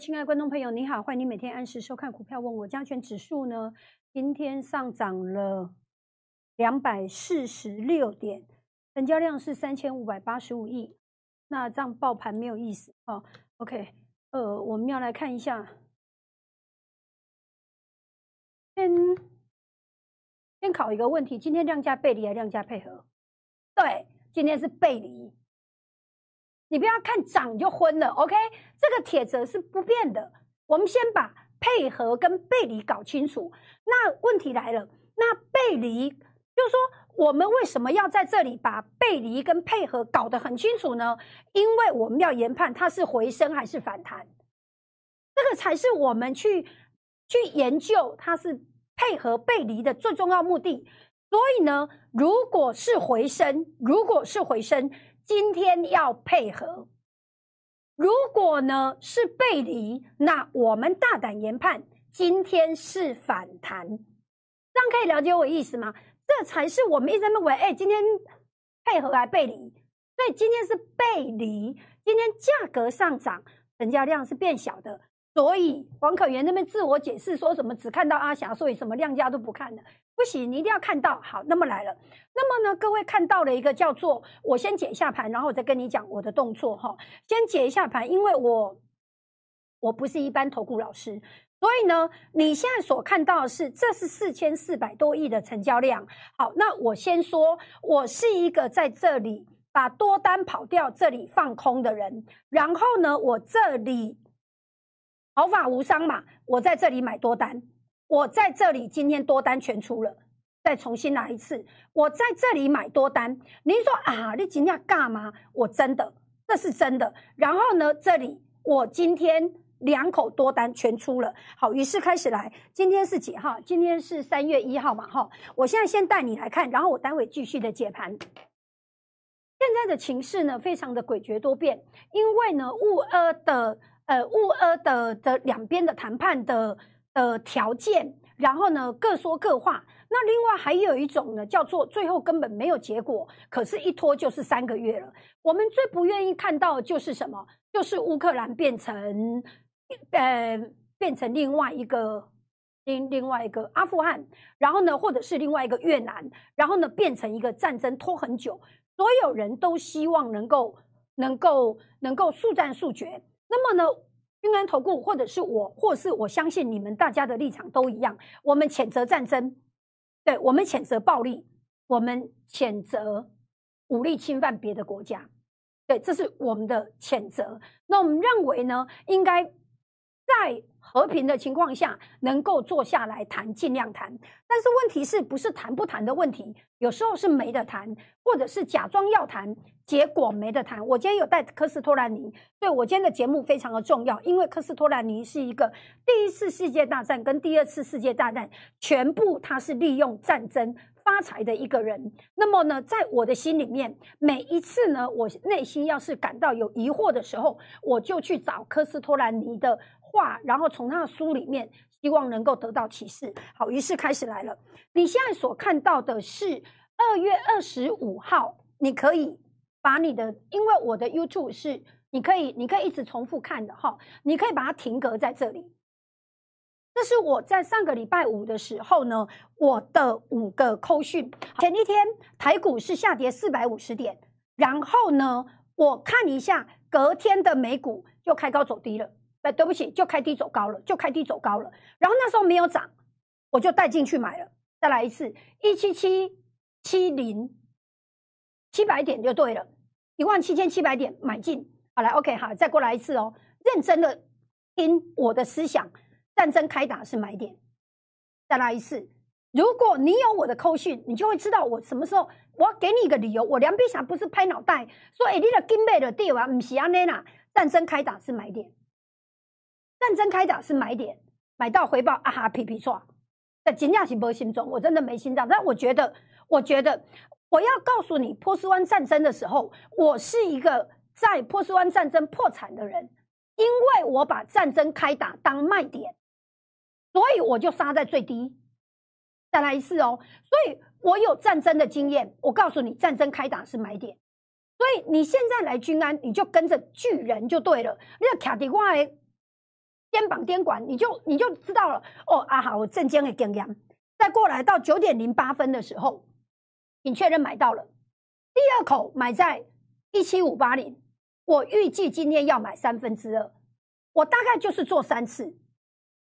亲爱的观众朋友，你好，欢迎你每天按时收看股票问我加权指数呢，今天上涨了两百四十六点，成交量是三千五百八十五亿。那这样爆盘没有意思哦。OK，呃，我们要来看一下，先先考一个问题：今天量价背离还量价配合？对，今天是背离。你不要看涨就昏了，OK？这个铁则是不变的。我们先把配合跟背离搞清楚。那问题来了，那背离就是说，我们为什么要在这里把背离跟配合搞得很清楚呢？因为我们要研判它是回升还是反弹，这个才是我们去去研究它是配合背离的最重要目的。所以呢，如果是回升，如果是回升。今天要配合，如果呢是背离，那我们大胆研判，今天是反弹，这样可以了解我意思吗？这才是我们一直认为，哎，今天配合还背离，所以今天是背离，今天价格上涨，成交量是变小的。所以黄可元那边自我解释说什么只看到阿霞，所以什么量价都不看的，不行，你一定要看到。好，那么来了，那么呢，各位看到了一个叫做我先解一下盘，然后我再跟你讲我的动作哈。先解一下盘，因为我我不是一般投顾老师，所以呢，你现在所看到的是这是四千四百多亿的成交量。好，那我先说，我是一个在这里把多单跑掉，这里放空的人，然后呢，我这里。毫发无伤嘛，我在这里买多单，我在这里今天多单全出了，再重新来一次，我在这里买多单。您说啊，你今天干嘛？我真的，这是真的。然后呢，这里我今天两口多单全出了，好，于是开始来。今天是几号？今天是三月一号嘛，哈。我现在先带你来看，然后我待会继续的解盘。现在的情势呢，非常的诡谲多变，因为呢，乌俄的。呃，乌俄的的两边的谈判的呃条件，然后呢各说各话。那另外还有一种呢，叫做最后根本没有结果，可是一拖就是三个月了。我们最不愿意看到就是什么？就是乌克兰变成呃变成另外一个另另外一个阿富汗，然后呢，或者是另外一个越南，然后呢变成一个战争拖很久，所有人都希望能够能够能够速战速决。那么呢，云安投顾或者是我，或是我相信你们大家的立场都一样，我们谴责战争，对我们谴责暴力，我们谴责武力侵犯别的国家，对，这是我们的谴责。那我们认为呢，应该在和平的情况下能够坐下来谈，尽量谈。但是问题是不是谈不谈的问题，有时候是没得谈，或者是假装要谈。结果没得谈。我今天有带科斯托兰尼，对我今天的节目非常的重要，因为科斯托兰尼是一个第一次世界大战跟第二次世界大战全部他是利用战争发财的一个人。那么呢，在我的心里面，每一次呢，我内心要是感到有疑惑的时候，我就去找科斯托兰尼的话，然后从他的书里面，希望能够得到启示。好，于是开始来了。你现在所看到的是二月二十五号，你可以。把你的，因为我的 YouTube 是你可以，你可以一直重复看的哈，你可以把它停格在这里。这是我在上个礼拜五的时候呢，我的五个扣讯。前一天台股是下跌四百五十点，然后呢，我看一下隔天的美股就开高走低了。哎，对不起，就开低走高了，就开低走高了。然后那时候没有涨，我就带进去买了。再来一次，一七七七零。七百点就对了，一万七千七百点买进，好来，OK，好，再过来一次哦，认真的听我的思想，战争开打是买点，再来一次，如果你有我的扣讯，你就会知道我什么时候，我给你一个理由，我梁碧霞不是拍脑袋说，哎，你的金贝的地方不是安内啦，战争开打是买点，战争开打是买点，买到回报啊哈皮皮错，在金价是没心中，我真的没心脏，但我觉得，我觉得。我要告诉你，波斯湾战争的时候，我是一个在波斯湾战争破产的人，因为我把战争开打当卖点，所以我就杀在最低。再来一次哦，所以我有战争的经验。我告诉你，战争开打是买点，所以你现在来军安，你就跟着巨人就对了。你要卡迪瓦肩膀颠管，你就你就知道了哦啊好，我正经的经验。再过来到九点零八分的时候，你确认买到了第二口买在一七五八零，我预计今天要买三分之二，我大概就是做三次，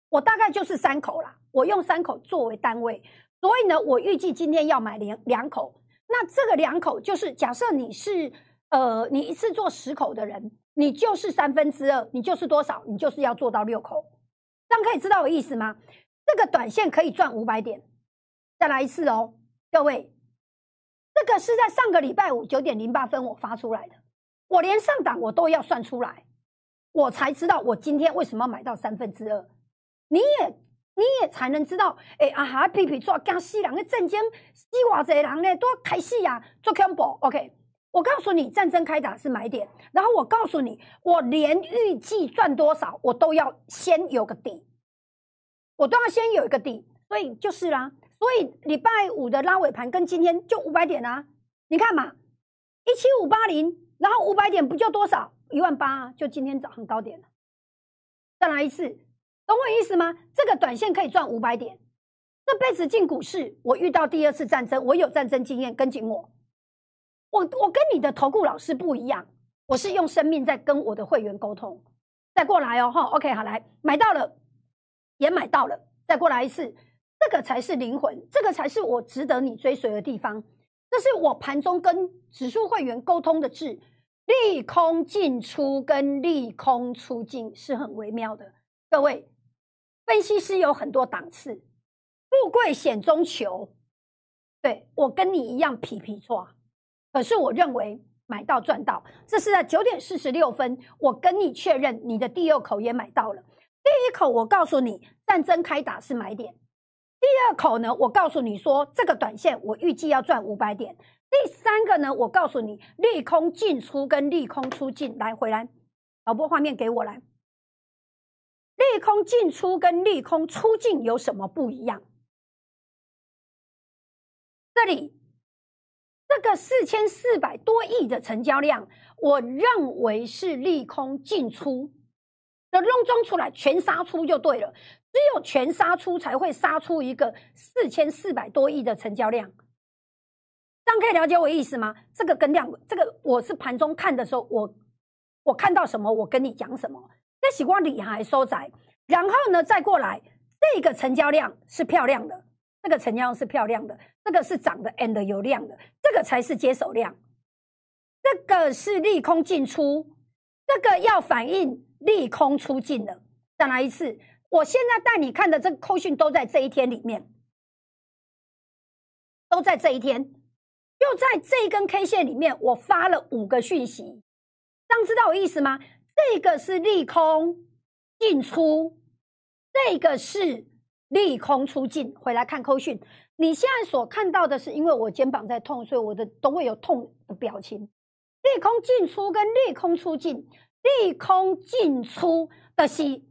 我大概就是三口啦，我用三口作为单位，所以呢，我预计今天要买两两口。那这个两口就是假设你是呃，你一次做十口的人，你就是三分之二，你就是多少？你就是要做到六口，这样可以知道我意思吗？这个短线可以赚五百点。再来一次哦，各位，这个是在上个礼拜五九点零八分我发出来的，我连上档我都要算出来，我才知道我今天为什么要买到三分之二。你也你也才能知道，哎啊哈，皮皮做加西人的战争，死偌济人呢都开戏呀，做恐怖。OK，我告诉你，战争开打是买点，然后我告诉你，我连预计赚多少，我都要先有个底，我都要先有一个底，所以就是啦。所以礼拜五的拉尾盘跟今天就五百点啊，你看嘛，一七五八零，然后五百点不就多少一万八？就今天早上高点了。再来一次，懂我意思吗？这个短线可以赚五百点。这辈子进股市，我遇到第二次战争，我有战争经验，跟紧我。我我跟你的投顾老师不一样，我是用生命在跟我的会员沟通。再过来哦，哈，OK，好来，买到了，也买到了，再过来一次。这个才是灵魂，这个才是我值得你追随的地方。这是我盘中跟指数会员沟通的字，利空进出跟利空出境是很微妙的。各位分析师有很多档次，富贵险中求。对我跟你一样皮皮错，可是我认为买到赚到。这是在九点四十六分，我跟你确认你的第二口也买到了。第一口我告诉你，战争开打是买点。第二口呢，我告诉你说，这个短线我预计要赚五百点。第三个呢，我告诉你，利空进出跟利空出境来回来，导播画面给我来。利空进出跟利空出境有什么不一样？这里这个四千四百多亿的成交量，我认为是利空进出的弄装出来，全杀出就对了。只有全杀出才会杀出一个四千四百多亿的成交量，这样可以了解我意思吗？这个跟量，这个我是盘中看的时候，我我看到什么，我跟你讲什么。那喜欢理还收窄，然后呢再过来，这个成交量是漂亮的，这个成交量是漂亮的，这个是涨的 and 有量的，这个才是接手量，这个是利空进出，这个要反映利空出尽了。再来一次。我现在带你看的这个扣讯都在这一天里面，都在这一天，就在这一根 K 线里面，我发了五个讯息，这样知道我意思吗？这个是利空进出，这个是利空出境。回来看扣讯，你现在所看到的是，因为我肩膀在痛，所以我的都会有痛的表情。利空进出跟利空出境，利空进出的是。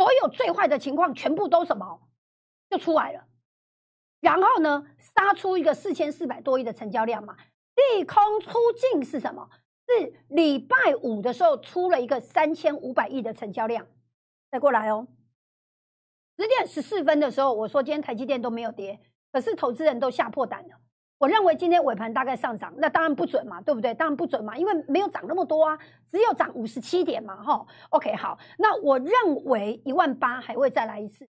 所有最坏的情况全部都什么就出来了，然后呢，杀出一个四千四百多亿的成交量嘛。利空出尽是什么？是礼拜五的时候出了一个三千五百亿的成交量。再过来哦，十点十四分的时候，我说今天台积电都没有跌，可是投资人都吓破胆了。我认为今天尾盘大概上涨，那当然不准嘛，对不对？当然不准嘛，因为没有涨那么多啊，只有涨五十七点嘛，哈。OK，好，那我认为一万八还会再来一次。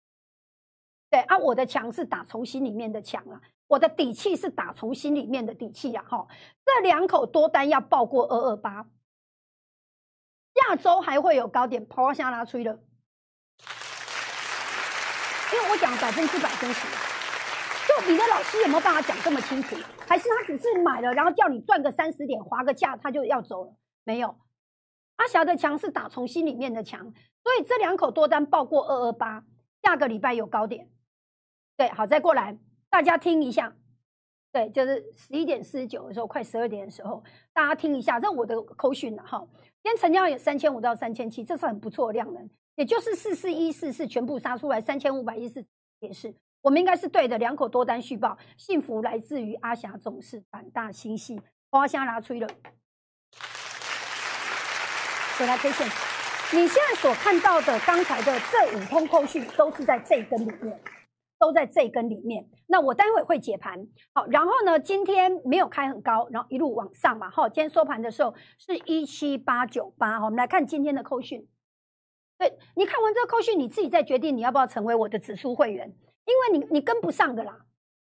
对啊，我的墙是打从心里面的墙啊，我的底气是打从心里面的底气呀，哈。这两口多单要爆过二二八，下周还会有高点，抛下拉吹了，因为我讲百分之百真实。你的老师有没有办法讲这么清楚？还是他只是买了，然后叫你赚个三十点，划个价，他就要走了？没有，阿霞的强是打从心里面的强，所以这两口多单爆过二二八，下个礼拜有高点。对，好，再过来，大家听一下。对，就是十一点四十九的时候，快十二点的时候，大家听一下，这我的口讯了哈。今天成交有三千五到三千七，这是很不错的量能，也就是四四一四四全部杀出来，三千五百一十也是。我们应该是对的，两口多单续报，幸福来自于阿霞，总是胆大心细。花香拿吹了，回来 K 线，你现在所看到的刚才的这五通扣讯都是在这一根里面，都在这根里面。那我待会会解盘，好，然后呢，今天没有开很高，然后一路往上嘛，哈，今天收盘的时候是一七八九八，哈，我们来看今天的扣讯。对你看完这个扣讯，你自己再决定你要不要成为我的指数会员，因为你你跟不上的啦，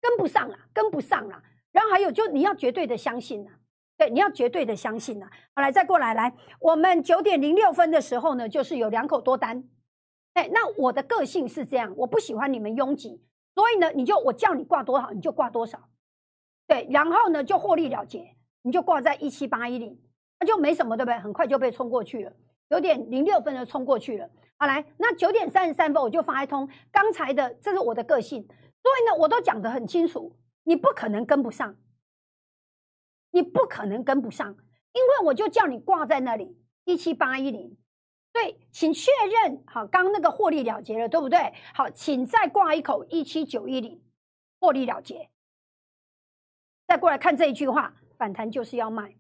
跟不上啦，跟不上啦。然后还有就你要绝对的相信呐，对，你要绝对的相信呐。好，来再过来，来，我们九点零六分的时候呢，就是有两口多单。哎，那我的个性是这样，我不喜欢你们拥挤，所以呢，你就我叫你挂多少你就挂多少，对，然后呢就获利了结，你就挂在一七八一零，那就没什么，对不对？很快就被冲过去了。九点零六分就冲过去了，好来，那九点三十三分我就发一通刚才的，这是我的个性，所以呢，我都讲得很清楚，你不可能跟不上，你不可能跟不上，因为我就叫你挂在那里一七八一零，对，请确认好，刚那个获利了结了，对不对？好，请再挂一口一七九一零，获利了结，再过来看这一句话，反弹就是要卖。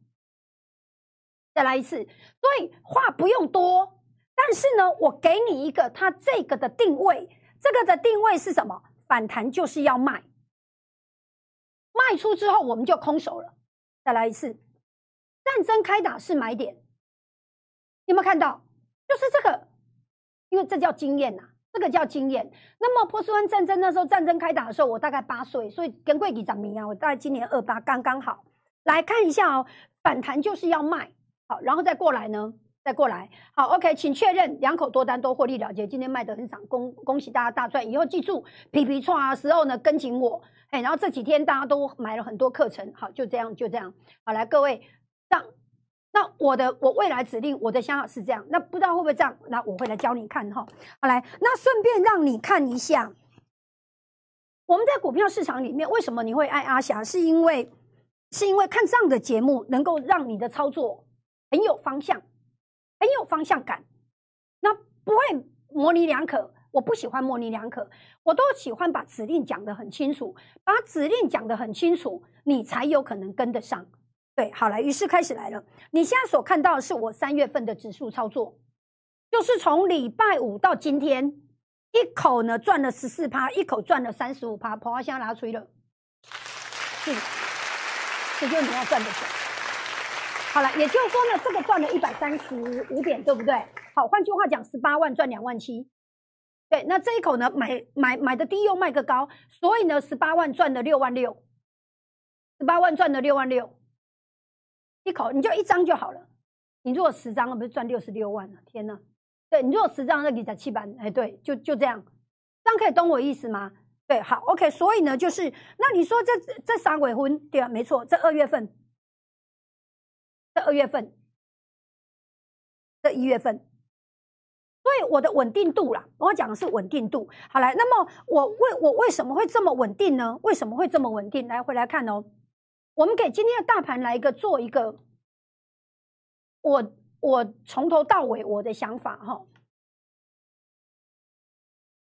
再来一次，所以话不用多，但是呢，我给你一个它这个的定位，这个的定位是什么？反弹就是要卖，卖出之后我们就空手了。再来一次，战争开打是买点，有没有看到？就是这个，因为这叫经验呐，这个叫经验。那么波斯湾战争那时候战争开打的时候，我大概八岁，所以跟贵己长明啊，我大概今年二八，刚刚好。来看一下哦，反弹就是要卖。好，然后再过来呢，再过来。好，OK，请确认两口多单都获利了结，今天卖的很爽，恭恭喜大家大赚。以后记住皮皮创啊时候呢，跟紧我。哎，然后这几天大家都买了很多课程，好，就这样，就这样。好，来各位，这样，那我的我未来指令，我的想法是这样，那不知道会不会这样？那我会来教你看哈。好，来，那顺便让你看一下，我们在股票市场里面，为什么你会爱阿霞？是因为是因为看这样的节目，能够让你的操作。很有方向，很有方向感，那不会模棱两可。我不喜欢模棱两可，我都喜欢把指令讲得很清楚，把指令讲得很清楚，你才有可能跟得上。对，好了，于是开始来了。你现在所看到的是我三月份的指数操作，就是从礼拜五到今天，一口呢赚了十四趴，一口赚了三十五趴，跑花箱拿出了，是，这就是你要赚的钱。好了，也就是说呢，这个赚了一百三十五点，对不对？好，换句话讲，十八万赚两万七，对。那这一口呢，买买买的低又卖个高，所以呢，十八万赚了六万六，十八万赚了六万六，一口你就一张就好了。你如果十张，不是赚六十六万了？天呐！对你如果十张，那你才七百，哎，对，就就这样，这样可以懂我意思吗？对，好，OK。所以呢，就是那你说这这三尾婚，对啊，没错，这二月份。二月份，这一月份，所以我的稳定度啦，我讲的是稳定度。好来，那么我为我为什么会这么稳定呢？为什么会这么稳定？来，回来看哦。我们给今天的大盘来一个做一个，我我从头到尾我的想法哈。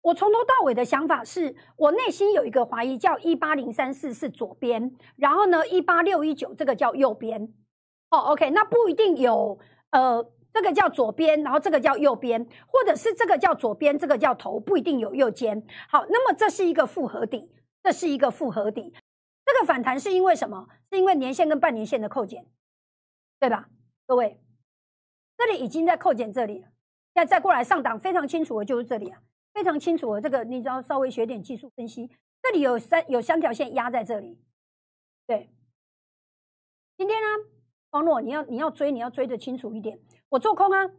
我从头到尾的想法是我内心有一个怀疑，叫一八零三四是左边，然后呢一八六一九这个叫右边。哦，OK，那不一定有，呃，这个叫左边，然后这个叫右边，或者是这个叫左边，这个叫头，不一定有右肩。好，那么这是一个复合底，这是一个复合底。这个反弹是因为什么？是因为年线跟半年线的扣减，对吧？各位，这里已经在扣减这里了，现在再过来上档，非常清楚的就是这里啊，非常清楚的这个，你只要稍微学点技术分析，这里有三有三条线压在这里，对，今天呢？方诺，你要你要追，你要追的清楚一点。我做空啊，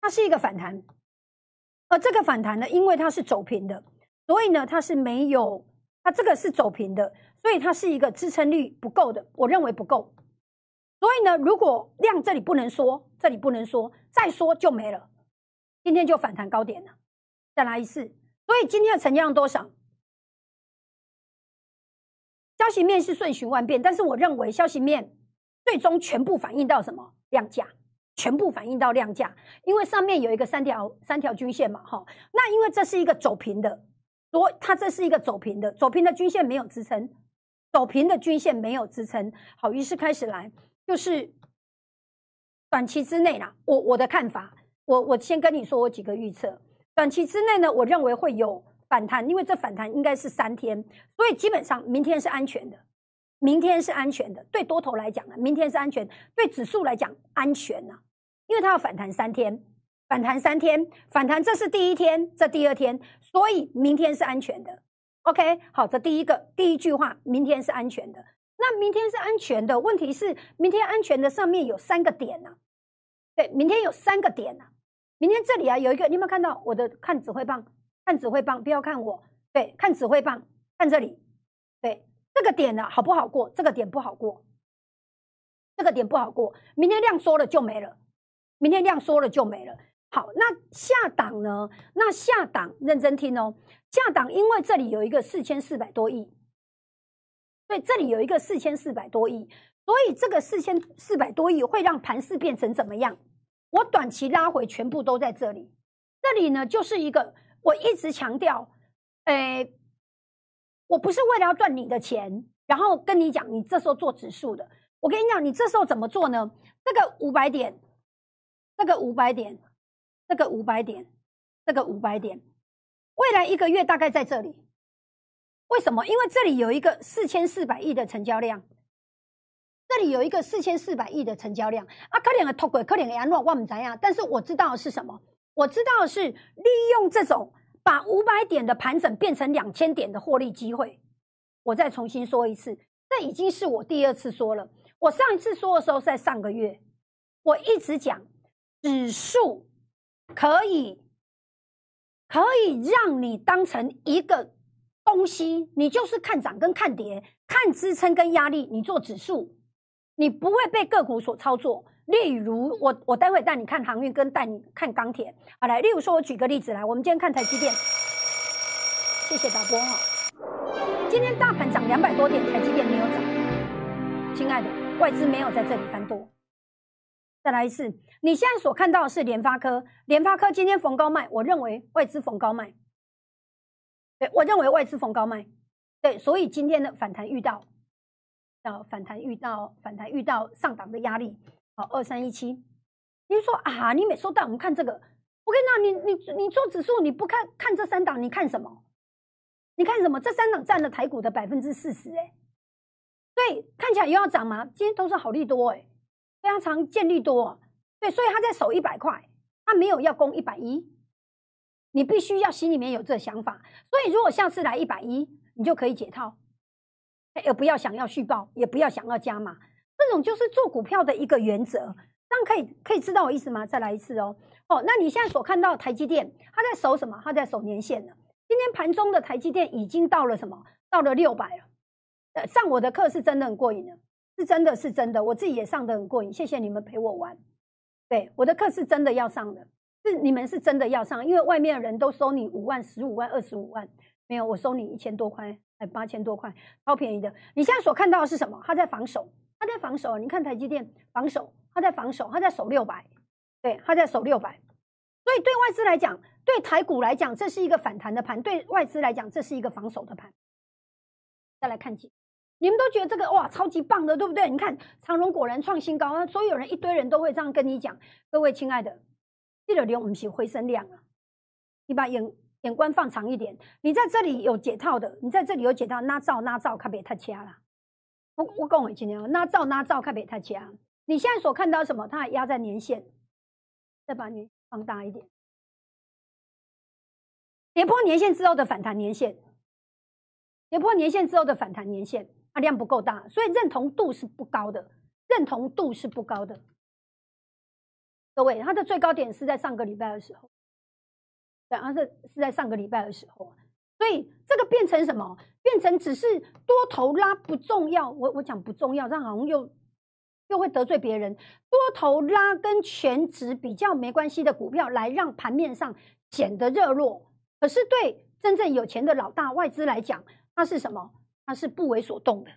它是一个反弹，而这个反弹呢，因为它是走平的，所以呢，它是没有，它这个是走平的，所以它是一个支撑力不够的，我认为不够。所以呢，如果量这里不能说，这里不能说，再说就没了，今天就反弹高点了，再来一次。所以今天的成交量多少？消息面是瞬息万变，但是我认为消息面最终全部反映到什么？量价，全部反映到量价，因为上面有一个三条三条均线嘛，哈，那因为这是一个走平的，所它这是一个走平的，走平的均线没有支撑，走平的均线没有支撑，好，于是开始来就是短期之内啦，我我的看法，我我先跟你说我几个预测。短期之内呢，我认为会有反弹，因为这反弹应该是三天，所以基本上明天是安全的，明天是安全的。对多头来讲呢，明天是安全；对指数来讲，安全呐，因为它要反弹三天，反弹三天，反弹这是第一天，这第二天，所以明天是安全的。OK，好，这第一个第一句话，明天是安全的。那明天是安全的，问题是明天安全的上面有三个点呐，对，明天有三个点呐。明天这里啊有一个，你有没有看到我的看指挥棒？看指挥棒，不要看我，对，看指挥棒，看这里，对，这个点呢好不好过？这个点不好过，这个点不好过。明天量缩了就没了，明天量缩了就没了。好，那下档呢？那下档认真听哦，下档因为这里有一个四千四百多亿。对，这里有一个四千四百多亿，所以这个四千四百多亿会让盘势变成怎么样？我短期拉回全部都在这里，这里呢就是一个我一直强调，诶，我不是为了要赚你的钱，然后跟你讲，你这时候做指数的，我跟你讲，你这时候怎么做呢？这个五百点，这个五百点，这个五百点，这个五百点，未来一个月大概在这里。为什么？因为这里有一个四千四百亿的成交量，这里有一个四千四百亿的成交量啊！可怜的脱轨，可怜的安诺，我们怎样？但是我知道的是什么？我知道的是利用这种把五百点的盘整变成两千点的获利机会。我再重新说一次，这已经是我第二次说了。我上一次说的时候在上个月，我一直讲指数可以可以让你当成一个。东西，你就是看涨跟看跌，看支撑跟压力，你做指数，你不会被个股所操作。例如，我我待会带你看航运，跟带你看钢铁。好来，例如说，我举个例子来，我们今天看台积电，谢谢导播哈。今天大盘涨两百多点，台积电没有涨。亲爱的，外资没有在这里翻多。再来一次，你现在所看到的是联发科，联发科今天逢高卖，我认为外资逢高卖。对我认为外资逢高卖，对，所以今天的反弹遇到，要反弹遇到反弹遇到上档的压力，好，二三一七，你说啊，你每收带我们看这个，我跟你讲，你你你做指数，你不看看这三档，你看什么？你看什么？这三档占了台股的百分之四十，哎，对，看起来又要涨吗？今天都是好利多，哎，非常常见利多，对，所以他在守一百块，他没有要攻一百一。你必须要心里面有这想法，所以如果下次来一百一，你就可以解套，也不要想要续报，也不要想要加码，种就是做股票的一个原则。这样可以可以知道我意思吗？再来一次哦哦，那你现在所看到台积电，它在守什么？它在守年线呢？今天盘中的台积电已经到了什么？到了六百了。呃，上我的课是真的很过瘾的，是真的是真的，我自己也上的很过瘾。谢谢你们陪我玩，对我的课是真的要上的。是你们是真的要上，因为外面的人都收你五万、十五万、二十五万，没有我收你一千多块，哎，八千多块，超便宜的。你现在所看到的是什么？他在防守，他在防守。你看台积电防守，他在防守，他在守六百，对，他在守六百。所以对外资来讲，对台股来讲，这是一个反弹的盘；对外资来讲，这是一个防守的盘。再来看几，你们都觉得这个哇，超级棒的，对不对？你看长荣果然创新高啊，所有人一堆人都会这样跟你讲，各位亲爱的。这个量不是回升量啊！你把眼眼光放长一点，你在这里有解套的，你在这里有解套，那照那照，可别太掐了。我我讲我今天那照那照，看别太掐。你现在所看到什么？它还压在年线，再把你放大一点，跌破年线之后的反弹年线，跌破年线之后的反弹年线，它量不够大，所以认同度是不高的，认同度是不高的。各位，它的最高点是在上个礼拜的时候，对，它是是在上个礼拜的时候，所以这个变成什么？变成只是多头拉不重要，我我讲不重要，这样好像又又会得罪别人。多头拉跟全值比较没关系的股票，来让盘面上显得热络。可是对真正有钱的老大外资来讲，它是什么？它是不为所动的，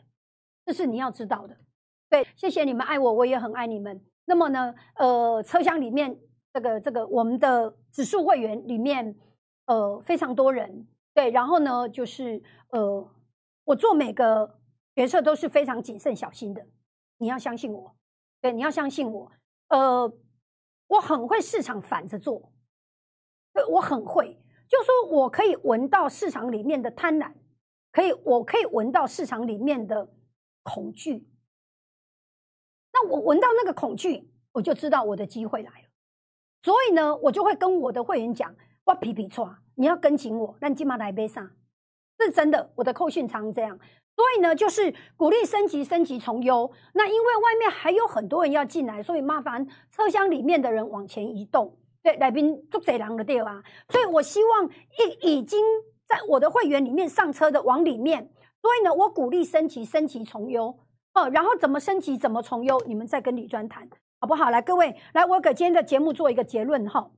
这是你要知道的。对，谢谢你们爱我，我也很爱你们。那么呢，呃，车厢里面这个这个我们的指数会员里面，呃，非常多人，对，然后呢，就是呃，我做每个决策都是非常谨慎小心的，你要相信我，对，你要相信我，呃，我很会市场反着做，对我很会，就说我可以闻到市场里面的贪婪，可以，我可以闻到市场里面的恐惧。那我闻到那个恐惧，我就知道我的机会来了。所以呢，我就会跟我的会员讲：“我皮皮错，你要跟紧我，让金马来杯上。”这是真的，我的扣讯常这样。所以呢，就是鼓励升级、升级从优。那因为外面还有很多人要进来，所以麻烦车厢里面的人往前移动。对，来宾捉贼狼的对吧？所以我希望已已经在我的会员里面上车的往里面。所以呢，我鼓励升级、升级从优。哦，然后怎么升级，怎么从优，你们再跟李专谈，好不好？来，各位，来，我给今天的节目做一个结论哈。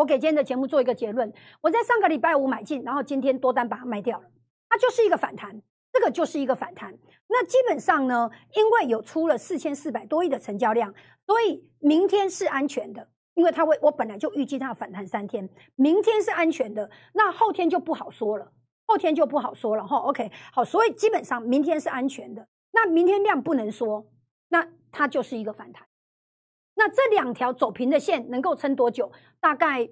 我给今天的节目做一个结论，我在上个礼拜五买进，然后今天多单把它卖掉了，它就是一个反弹，这个就是一个反弹。那基本上呢，因为有出了四千四百多亿的成交量，所以明天是安全的，因为它会，我本来就预计它要反弹三天，明天是安全的，那后天就不好说了，后天就不好说了哈。OK，好，所以基本上明天是安全的。那明天量不能说，那它就是一个反弹。那这两条走平的线能够撑多久？大概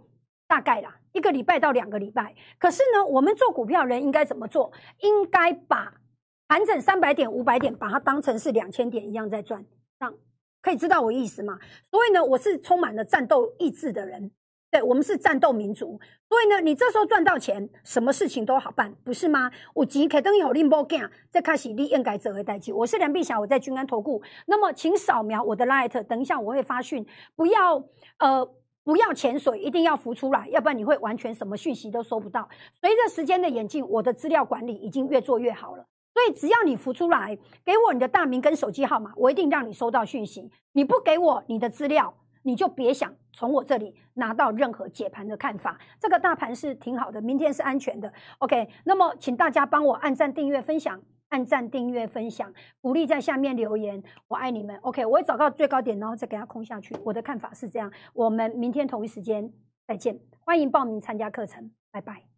大概啦，一个礼拜到两个礼拜。可是呢，我们做股票人应该怎么做？应该把盘整三百点、五百点，把它当成是两千点一样在赚，这样可以知道我意思吗？所以呢，我是充满了战斗意志的人。对我们是战斗民族，所以呢，你这时候赚到钱，什么事情都好办，不是吗？我钱可等有拎包干，再开始你应该怎为代替。我是梁碧霞，我在君安投顾。那么，请扫描我的 light，等一下我会发讯，不要呃不要潜水，一定要浮出来，要不然你会完全什么讯息都收不到。随着时间的演进，我的资料管理已经越做越好了，所以只要你浮出来，给我你的大名跟手机号码，我一定让你收到讯息。你不给我你的资料。你就别想从我这里拿到任何解盘的看法。这个大盘是挺好的，明天是安全的。OK，那么请大家帮我按赞、订阅、分享，按赞、订阅、分享，鼓励在下面留言，我爱你们。OK，我会找到最高点，然后再给它空下去。我的看法是这样。我们明天同一时间再见，欢迎报名参加课程，拜拜。